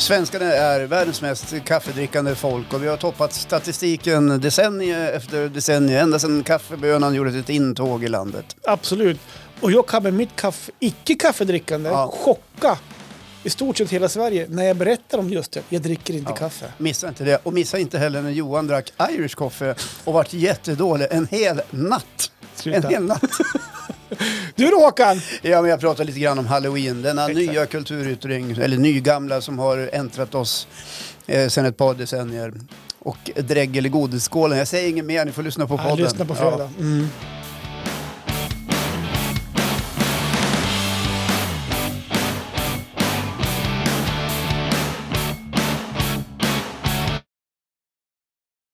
Svenskarna är världens mest kaffedrickande folk och vi har toppat statistiken decennium efter decennium, ända sedan kaffebönan gjorde sitt intåg i landet. Absolut. Och jag kan med mitt kaffe, icke-kaffedrickande Ja. chocka i stort sett hela Sverige när jag berättar om just det. Jag dricker inte kaffe. Missa inte det. Och missa inte heller när Johan drack Irish coffee och vart jättedålig en hel natt. Sluta. En hel natt. Du då Håkan! Ja, men jag pratar lite grann om halloween, denna Exakt. nya kulturyttring, eller nygamla som har äntrat oss eh, sedan ett par decennier. Och dräggel i godisskålen. Jag säger inget mer, ni får lyssna på Ja, podden. lyssna på Ja. fredag. Mm.